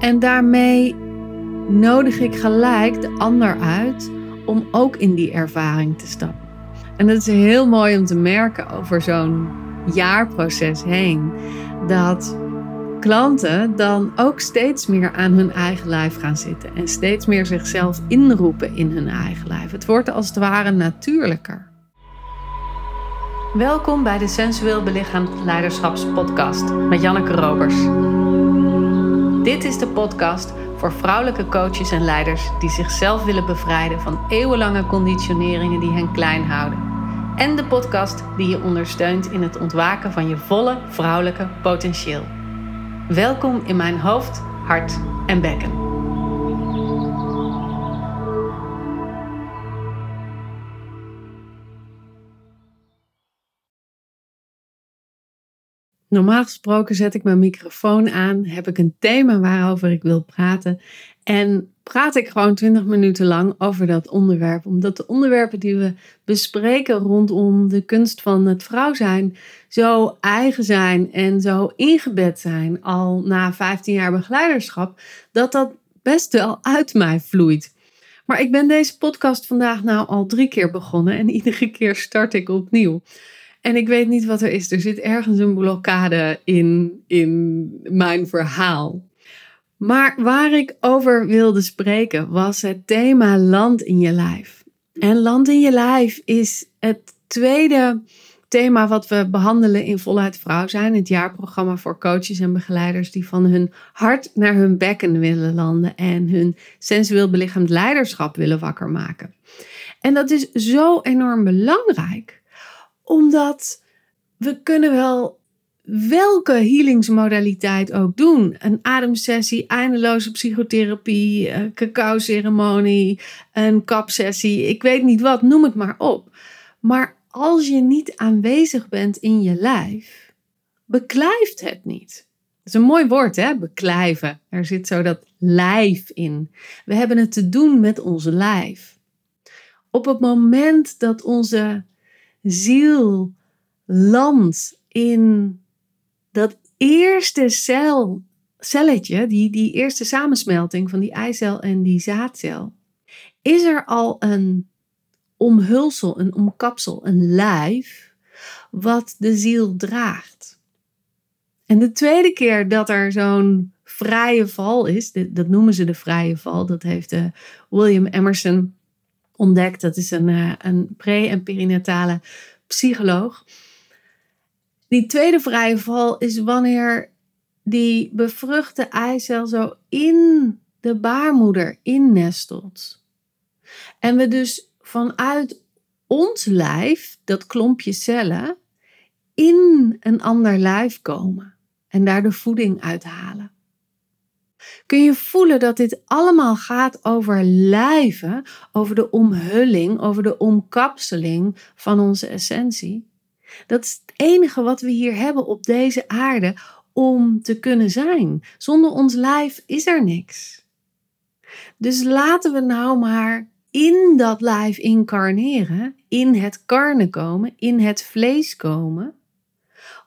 En daarmee nodig ik gelijk de ander uit om ook in die ervaring te stappen. En dat is heel mooi om te merken over zo'n jaarproces heen. Dat klanten dan ook steeds meer aan hun eigen lijf gaan zitten. En steeds meer zichzelf inroepen in hun eigen lijf. Het wordt als het ware natuurlijker. Welkom bij de Sensueel Belichaamd Leiderschapspodcast met Janneke Robers. Dit is de podcast voor vrouwelijke coaches en leiders die zichzelf willen bevrijden van eeuwenlange conditioneringen die hen klein houden. En de podcast die je ondersteunt in het ontwaken van je volle vrouwelijke potentieel. Welkom in mijn hoofd, hart en bekken. Normaal gesproken zet ik mijn microfoon aan, heb ik een thema waarover ik wil praten en praat ik gewoon 20 minuten lang over dat onderwerp. Omdat de onderwerpen die we bespreken rondom de kunst van het vrouw zijn zo eigen zijn en zo ingebed zijn al na 15 jaar begeleiderschap, dat dat best wel uit mij vloeit. Maar ik ben deze podcast vandaag nou al drie keer begonnen en iedere keer start ik opnieuw. En ik weet niet wat er is. Er zit ergens een blokkade in, in mijn verhaal. Maar waar ik over wilde spreken was het thema land in je lijf. En land in je lijf is het tweede thema wat we behandelen in Voluit Vrouw zijn. Het jaarprogramma voor coaches en begeleiders die van hun hart naar hun bekken willen landen en hun sensueel belichaamd leiderschap willen wakker maken. En dat is zo enorm belangrijk omdat we kunnen wel welke healingsmodaliteit ook doen. Een ademsessie, eindeloze psychotherapie, eh, cacao-ceremonie, een kapsessie, ik weet niet wat, noem het maar op. Maar als je niet aanwezig bent in je lijf, beklijft het niet. Dat is een mooi woord, hè? Beklijven. Er zit zo dat lijf in. We hebben het te doen met ons lijf. Op het moment dat onze ziel landt in dat eerste cel, celletje, die, die eerste samensmelting van die eicel en die zaadcel, is er al een omhulsel, een omkapsel, een lijf wat de ziel draagt. En de tweede keer dat er zo'n vrije val is, dat noemen ze de vrije val, dat heeft uh, William Emerson ontdekt. Dat is een, uh, een pre- en perinatale psycholoog. Die tweede vrije val is wanneer die bevruchte eicel zo in de baarmoeder innestelt. En we dus vanuit ons lijf, dat klompje cellen, in een ander lijf komen en daar de voeding uithalen kun je voelen dat dit allemaal gaat over lijven, over de omhulling, over de omkapseling van onze essentie. Dat is het enige wat we hier hebben op deze aarde om te kunnen zijn. Zonder ons lijf is er niks. Dus laten we nou maar in dat lijf incarneren, in het karnen komen, in het vlees komen,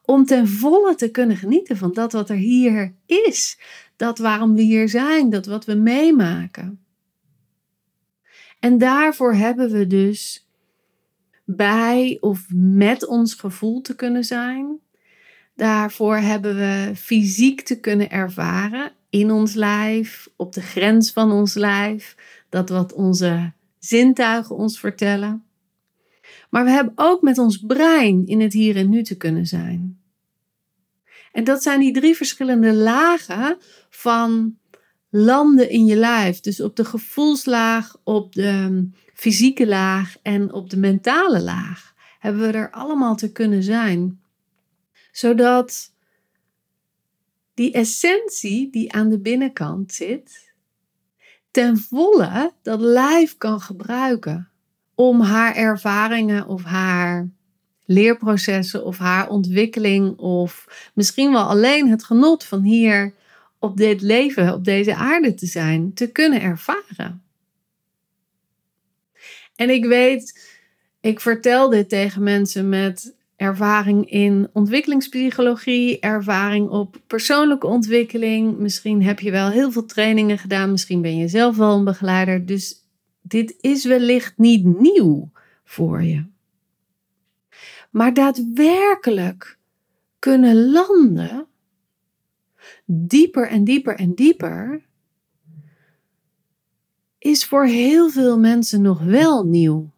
om ten volle te kunnen genieten van dat wat er hier is dat waarom we hier zijn, dat wat we meemaken. En daarvoor hebben we dus bij of met ons gevoel te kunnen zijn. Daarvoor hebben we fysiek te kunnen ervaren in ons lijf, op de grens van ons lijf, dat wat onze zintuigen ons vertellen. Maar we hebben ook met ons brein in het hier en nu te kunnen zijn. En dat zijn die drie verschillende lagen van landen in je lijf. Dus op de gevoelslaag, op de fysieke laag en op de mentale laag hebben we er allemaal te kunnen zijn. Zodat die essentie die aan de binnenkant zit, ten volle dat lijf kan gebruiken om haar ervaringen of haar leerprocessen of haar ontwikkeling of misschien wel alleen het genot van hier op dit leven, op deze aarde te zijn, te kunnen ervaren. En ik weet, ik vertel dit tegen mensen met ervaring in ontwikkelingspsychologie, ervaring op persoonlijke ontwikkeling. Misschien heb je wel heel veel trainingen gedaan, misschien ben je zelf wel een begeleider. Dus dit is wellicht niet nieuw voor je. Maar daadwerkelijk kunnen landen, dieper en dieper en dieper, is voor heel veel mensen nog wel nieuw.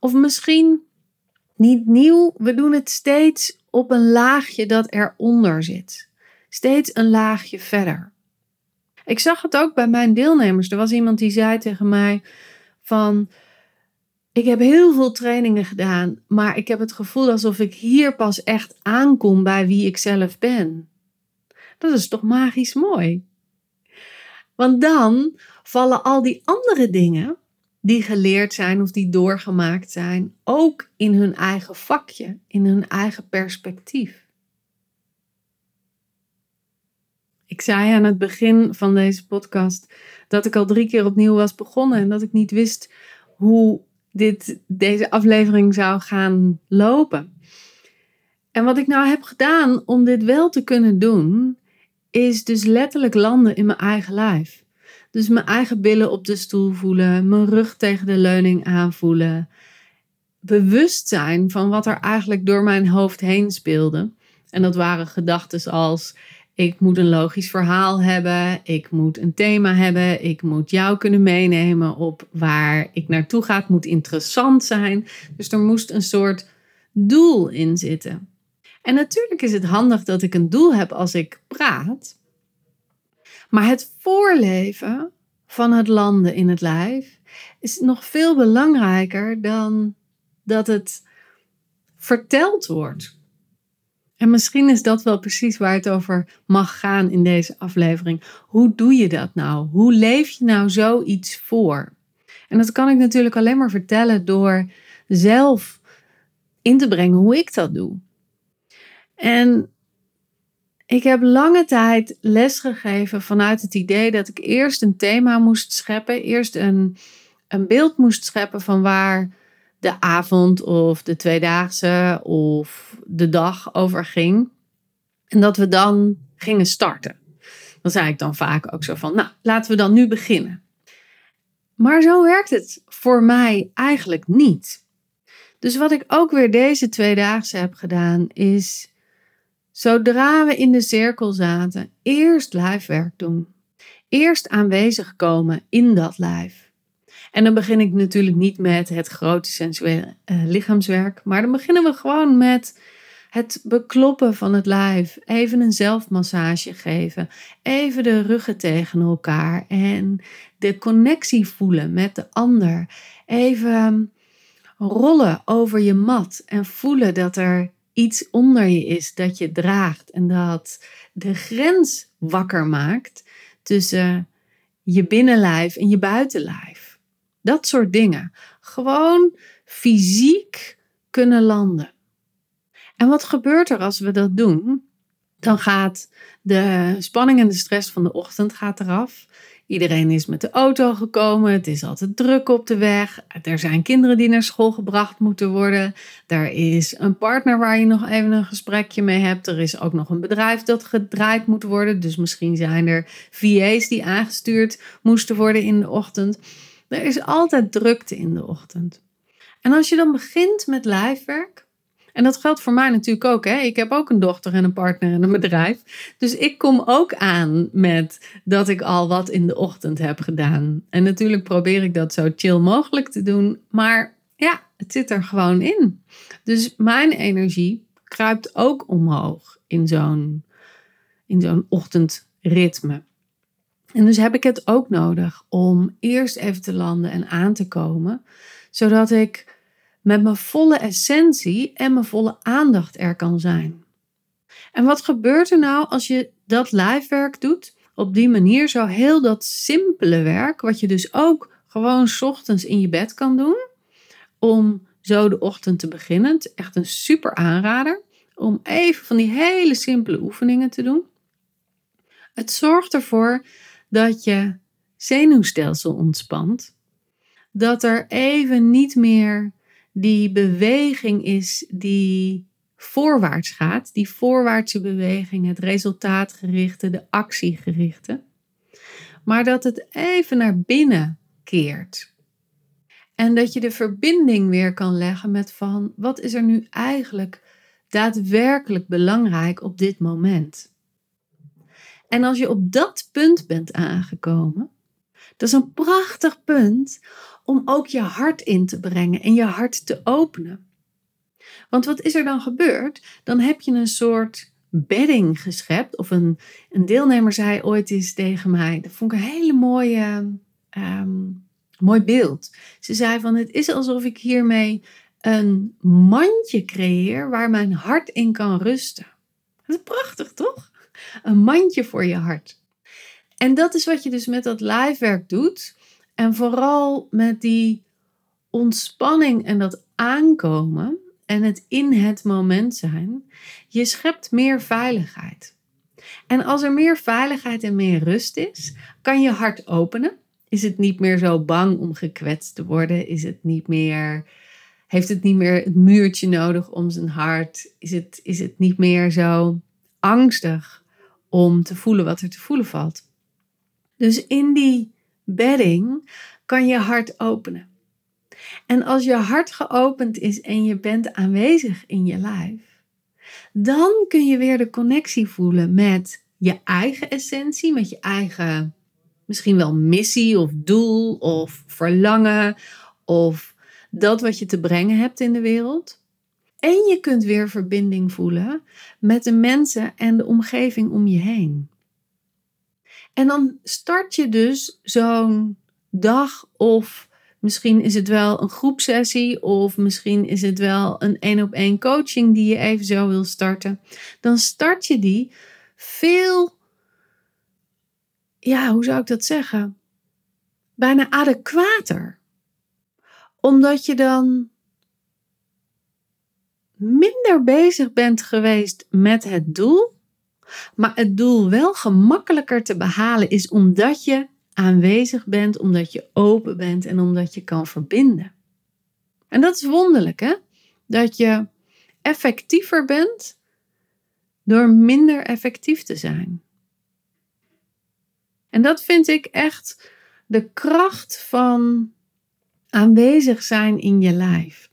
Of misschien niet nieuw, we doen het steeds op een laagje dat eronder zit. Steeds een laagje verder. Ik zag het ook bij mijn deelnemers. Er was iemand die zei tegen mij van ik heb heel veel trainingen gedaan, maar ik heb het gevoel alsof ik hier pas echt aankom bij wie ik zelf ben. Dat is toch magisch mooi? Want dan vallen al die andere dingen die geleerd zijn of die doorgemaakt zijn, ook in hun eigen vakje, in hun eigen perspectief. Ik zei aan het begin van deze podcast dat ik al drie keer opnieuw was begonnen en dat ik niet wist hoe dit, deze aflevering zou gaan lopen. En wat ik nou heb gedaan om dit wel te kunnen doen, is dus letterlijk landen in mijn eigen lijf. Dus mijn eigen billen op de stoel voelen, mijn rug tegen de leuning aanvoelen. Bewust zijn van wat er eigenlijk door mijn hoofd heen speelde. En dat waren gedachten als: ik moet een logisch verhaal hebben, ik moet een thema hebben, ik moet jou kunnen meenemen op waar ik naartoe ga. Het moet interessant zijn. Dus er moest een soort doel in zitten. En natuurlijk is het handig dat ik een doel heb als ik praat. Maar het voorleven van het landen in het lijf is nog veel belangrijker dan dat het verteld wordt. En misschien is dat wel precies waar het over mag gaan in deze aflevering. Hoe doe je dat nou? Hoe leef je nou zoiets voor? En dat kan ik natuurlijk alleen maar vertellen door zelf in te brengen hoe ik dat doe. En ik heb lange tijd lesgegeven vanuit het idee dat ik eerst een thema moest scheppen, eerst een, een beeld moest scheppen van waar de avond of de tweedaagse of de dag over ging. En dat we dan gingen starten. Dan zei ik dan vaak ook zo van, nou, laten we dan nu beginnen. Maar zo werkt het voor mij eigenlijk niet. Dus wat ik ook weer deze tweedaagse heb gedaan, is Zodra we in de cirkel zaten, eerst lijfwerk doen. Eerst aanwezig komen in dat lijf. En dan begin ik natuurlijk niet met het grote sensuele uh, lichaamswerk, maar dan beginnen we gewoon met het bekloppen van het lijf. Even een zelfmassage geven. Even de ruggen tegen elkaar en de connectie voelen met de ander. Even rollen over je mat en voelen dat er iets onder je is dat je draagt en dat de grens wakker maakt tussen je binnenlijf en je buitenlijf. Dat soort dingen. Gewoon fysiek kunnen landen. En wat gebeurt er als we dat doen? Dan gaat de spanning en de stress van de ochtend gaat eraf. Iedereen is met de auto gekomen. Het is altijd druk op de weg. Er zijn kinderen die naar school gebracht moeten worden. Er is een partner waar je nog even een gesprekje mee hebt. Er is ook nog een bedrijf dat gedraaid moet worden. Dus misschien zijn er VA's die aangestuurd moesten worden in de ochtend. Er is altijd drukte in de ochtend. En als je dan begint met lijfwerk, en dat geldt voor mij natuurlijk ook. Hè? Ik heb ook een dochter en een partner en een bedrijf. Dus ik kom ook aan met dat ik al wat in de ochtend heb gedaan. En natuurlijk probeer ik dat zo chill mogelijk te doen. Maar ja, het zit er gewoon in. Dus mijn energie kruipt ook omhoog in zo'n, in zo'n ochtendritme. En dus heb ik het ook nodig om eerst even te landen en aan te komen, zodat ik met mijn volle essentie en mijn volle aandacht er kan zijn. En wat gebeurt er nou als je dat lijfwerk doet? Op die manier zo heel dat simpele werk, wat je dus ook gewoon ochtends in je bed kan doen, om zo de ochtend te beginnen. Echt een super aanrader om even van die hele simpele oefeningen te doen. Het zorgt ervoor dat je zenuwstelsel ontspant, dat er even niet meer die beweging is die voorwaarts gaat, die voorwaartse beweging, het resultaatgerichte, de actiegerichte, maar dat het even naar binnen keert. En dat je de verbinding weer kan leggen met van wat is er nu eigenlijk daadwerkelijk belangrijk op dit moment. En als je op dat punt bent aangekomen, dat is een prachtig punt om ook je hart in te brengen en je hart te openen. Want wat is er dan gebeurd? Dan heb je een soort bedding geschept. Of een, een deelnemer zei ooit eens tegen mij, dat vond ik een hele mooie, ehm, mooi beeld. Ze zei van het is alsof ik hiermee een mandje creëer waar mijn hart in kan rusten. Dat is prachtig toch? Een mandje voor je hart. En dat is wat je dus met dat livewerk doet. En vooral met die ontspanning en dat aankomen en het in het moment zijn. Je schept meer veiligheid. En als er meer veiligheid en meer rust is, kan je hart openen. Is het niet meer zo bang om gekwetst te worden? Is het niet meer, heeft het niet meer het muurtje nodig om zijn hart? Is het, is het niet meer zo angstig om te voelen wat er te voelen valt? Dus in die bedding kan je hart openen. En als je hart geopend is en je bent aanwezig in je lijf, dan kun je weer de connectie voelen met je eigen essentie, met je eigen misschien wel missie of doel of verlangen of dat wat je te brengen hebt in de wereld. En je kunt weer verbinding voelen met de mensen en de omgeving om je heen. En dan start je dus zo'n dag of misschien is het wel een groepsessie of misschien is het wel een één op één coaching die je even zo wil starten. Dan start je die veel, ja, hoe zou ik dat zeggen? Bijna adequater. Omdat je dan minder bezig bent geweest met het doel maar het doel wel gemakkelijker te behalen is omdat je aanwezig bent, omdat je open bent en omdat je kan verbinden. En dat is wonderlijk, hè? Dat je effectiever bent door minder effectief te zijn. En dat vind ik echt de kracht van aanwezig zijn in je lijf.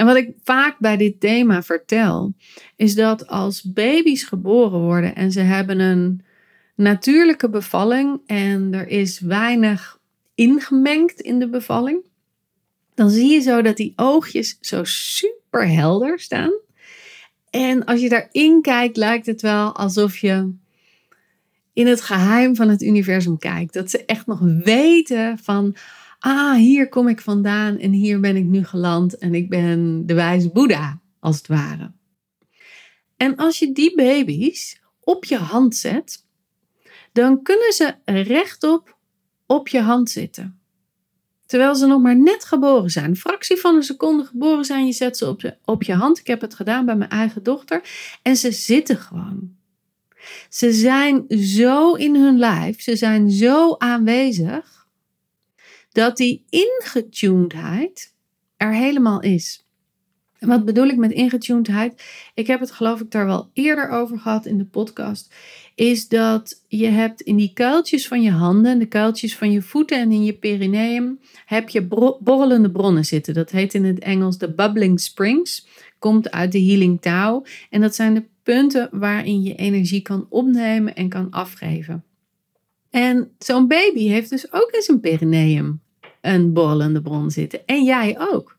En wat ik vaak bij dit thema vertel, is dat als baby's geboren worden en ze hebben een natuurlijke bevalling en er is weinig ingemengd in de bevalling, dan zie je zo dat die oogjes zo super helder staan. En als je daarin kijkt, lijkt het wel alsof je in het geheim van het universum kijkt. Dat ze echt nog weten van, ah, hier kom ik vandaan en hier ben ik nu geland en ik ben de wijze Boeddha, als het ware. En als je die baby's op je hand zet, dan kunnen ze rechtop op je hand zitten. Terwijl ze nog maar net geboren zijn. Een fractie van een seconde geboren zijn, je zet ze op, op je hand. Ik heb het gedaan bij mijn eigen dochter. En ze zitten gewoon. Ze zijn zo in hun lijf, ze zijn zo aanwezig dat die ingetunedheid er helemaal is. Wat bedoel ik met ingetunedheid? Ik heb het geloof ik daar wel eerder over gehad in de podcast. Is dat je hebt in die kuiltjes van je handen, de kuiltjes van je voeten en in je perineum, heb je borrelende bronnen zitten. Dat heet in het Engels de bubbling springs. Komt uit de healing touw. En dat zijn de punten waarin je energie kan opnemen en kan afgeven. En zo'n baby heeft dus ook in zijn perineum een borrelende bron zitten. En jij ook.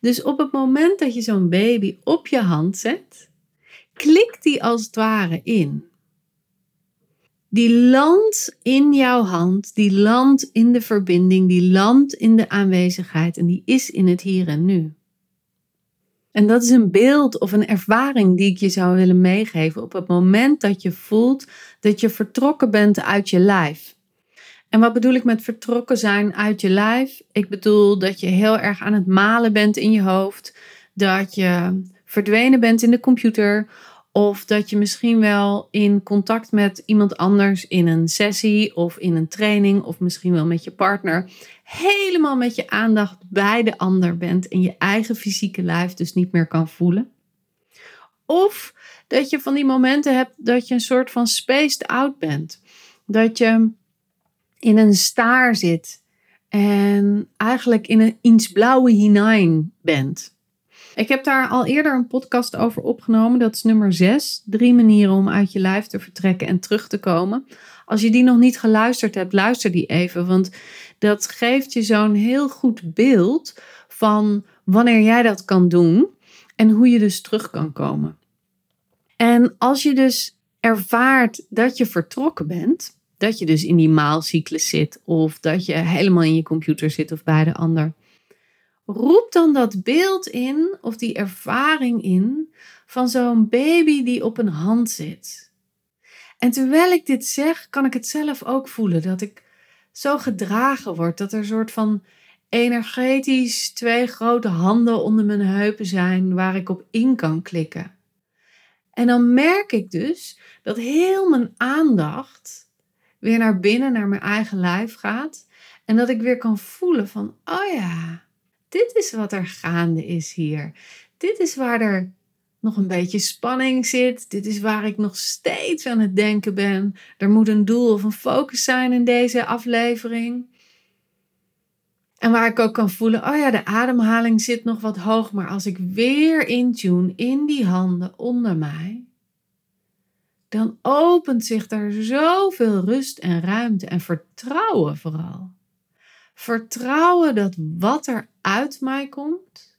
Dus op het moment dat je zo'n baby op je hand zet, klikt die als het ware in. Die landt in jouw hand, die landt in de verbinding, die landt in de aanwezigheid en die is in het hier en nu. En dat is een beeld of een ervaring die ik je zou willen meegeven op het moment dat je voelt dat je vertrokken bent uit je lijf. En wat bedoel ik met vertrokken zijn uit je lijf? Ik bedoel dat je heel erg aan het malen bent in je hoofd, dat je verdwenen bent in de computer Of dat je misschien wel in contact met iemand anders in een sessie of in een training of misschien wel met je partner helemaal met je aandacht bij de ander bent en je eigen fysieke lijf dus niet meer kan voelen. Of dat je van die momenten hebt dat je een soort van spaced out bent. Dat je in een staar zit en eigenlijk in een iets blauwe hinein bent. Ik heb daar al eerder een podcast over opgenomen. Dat is nummer 6. Drie manieren om uit je lijf te vertrekken en terug te komen. Als je die nog niet geluisterd hebt, luister die even. Want dat geeft je zo'n heel goed beeld van wanneer jij dat kan doen en hoe je dus terug kan komen. En als je dus ervaart dat je vertrokken bent, dat je dus in die maalcyclus zit of dat je helemaal in je computer zit of bij de ander, roep dan dat beeld in of die ervaring in van zo'n baby die op een hand zit. En terwijl ik dit zeg, kan ik het zelf ook voelen dat ik zo gedragen word, dat er een soort van energetisch twee grote handen onder mijn heupen zijn waar ik op in kan klikken. En dan merk ik dus dat heel mijn aandacht weer naar binnen, naar mijn eigen lijf gaat. En dat ik weer kan voelen van, oh ja, dit is wat er gaande is hier. Dit is waar er nog een beetje spanning zit. Dit is waar ik nog steeds aan het denken ben. Er moet een doel of een focus zijn in deze aflevering. En waar ik ook kan voelen, oh ja, de ademhaling zit nog wat hoog, maar als ik weer intune in die handen onder mij, dan opent zich daar zoveel rust en ruimte en vertrouwen vooral. Vertrouwen dat wat er uit mij komt,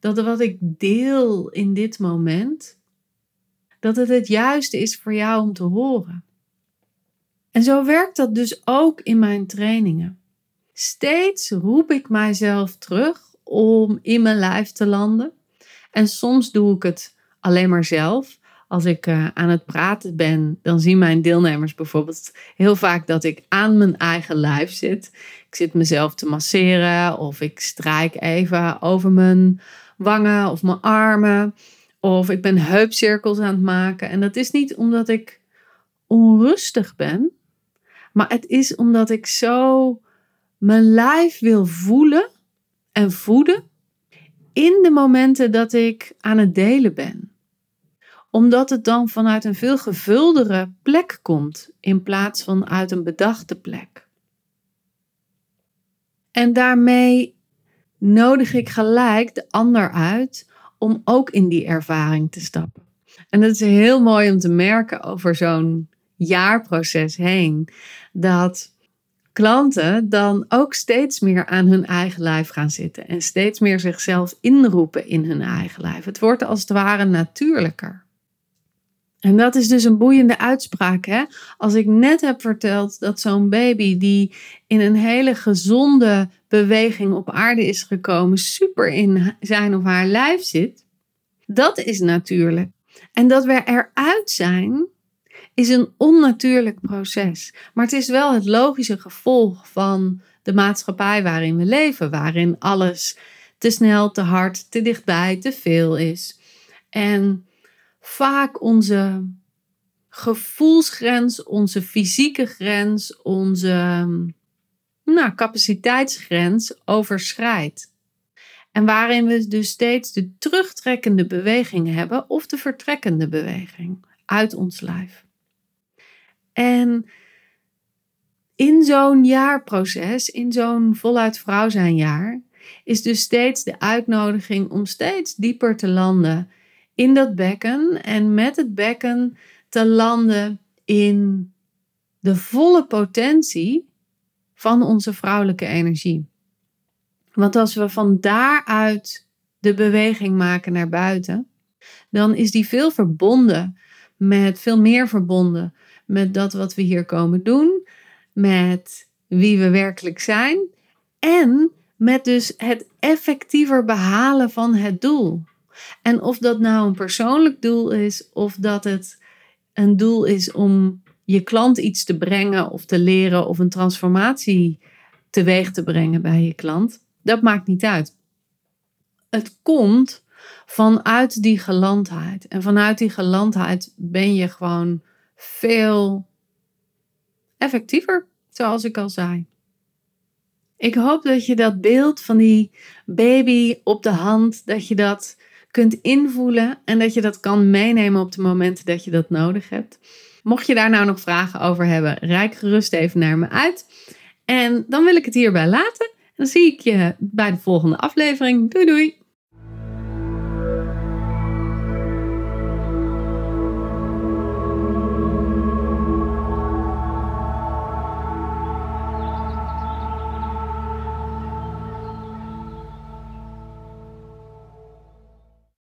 dat wat ik deel in dit moment, dat het het juiste is voor jou om te horen. En zo werkt dat dus ook in mijn trainingen. Steeds roep ik mijzelf terug om in mijn lijf te landen. En soms doe ik het alleen maar zelf. Als ik uh, aan het praten ben, dan zien mijn deelnemers bijvoorbeeld heel vaak dat ik aan mijn eigen lijf zit. Ik zit mezelf te masseren of ik strijk even over mijn wangen of mijn armen. Of ik ben heupcirkels aan het maken. En dat is niet omdat ik onrustig ben, maar het is omdat ik zo mijn lijf wil voelen en voeden in de momenten dat ik aan het delen ben. Omdat het dan vanuit een veel gevuldere plek komt in plaats van uit een bedachte plek. En daarmee nodig ik gelijk de ander uit om ook in die ervaring te stappen. En dat is heel mooi om te merken over zo'n jaarproces heen. Dat klanten dan ook steeds meer aan hun eigen lijf gaan zitten en steeds meer zichzelf inroepen in hun eigen lijf. Het wordt als het ware natuurlijker. En dat is dus een boeiende uitspraak. Hè? Als ik net heb verteld dat zo'n baby die in een hele gezonde beweging op aarde is gekomen, super in zijn of haar lijf zit, dat is natuurlijk. En dat we eruit zijn, is een onnatuurlijk proces. Maar het is wel het logische gevolg van de maatschappij waarin we leven, waarin alles te snel, te hard, te dichtbij, te veel is. En vaak onze gevoelsgrens, onze fysieke grens, onze nou, capaciteitsgrens overschrijdt. En waarin we dus steeds de terugtrekkende beweging hebben of de vertrekkende beweging uit ons lijf. En in zo'n jaarproces, in zo'n voluit vrouw zijn jaar, is dus steeds de uitnodiging om steeds dieper te landen in dat bekken en met het bekken te landen in de volle potentie van onze vrouwelijke energie. Want als we van daaruit de beweging maken naar buiten, dan is die veel verbonden met veel meer verbonden met dat wat we hier komen doen, met wie we werkelijk zijn en met dus het effectiever behalen van het doel. En of dat nou een persoonlijk doel is of dat het een doel is om je klant iets te brengen of te leren of een transformatie teweeg te brengen bij je klant, dat maakt niet uit. Het komt vanuit die gelandheid. En vanuit die gelandheid ben je gewoon veel effectiever, zoals ik al zei. Ik hoop dat je dat beeld van die baby op de hand, dat je dat kunt invoelen en dat je dat kan meenemen op de momenten dat je dat nodig hebt. Mocht je daar nou nog vragen over hebben, rijk gerust even naar me uit. En dan wil ik het hierbij laten. Dan zie ik je bij de volgende aflevering. Doei doei!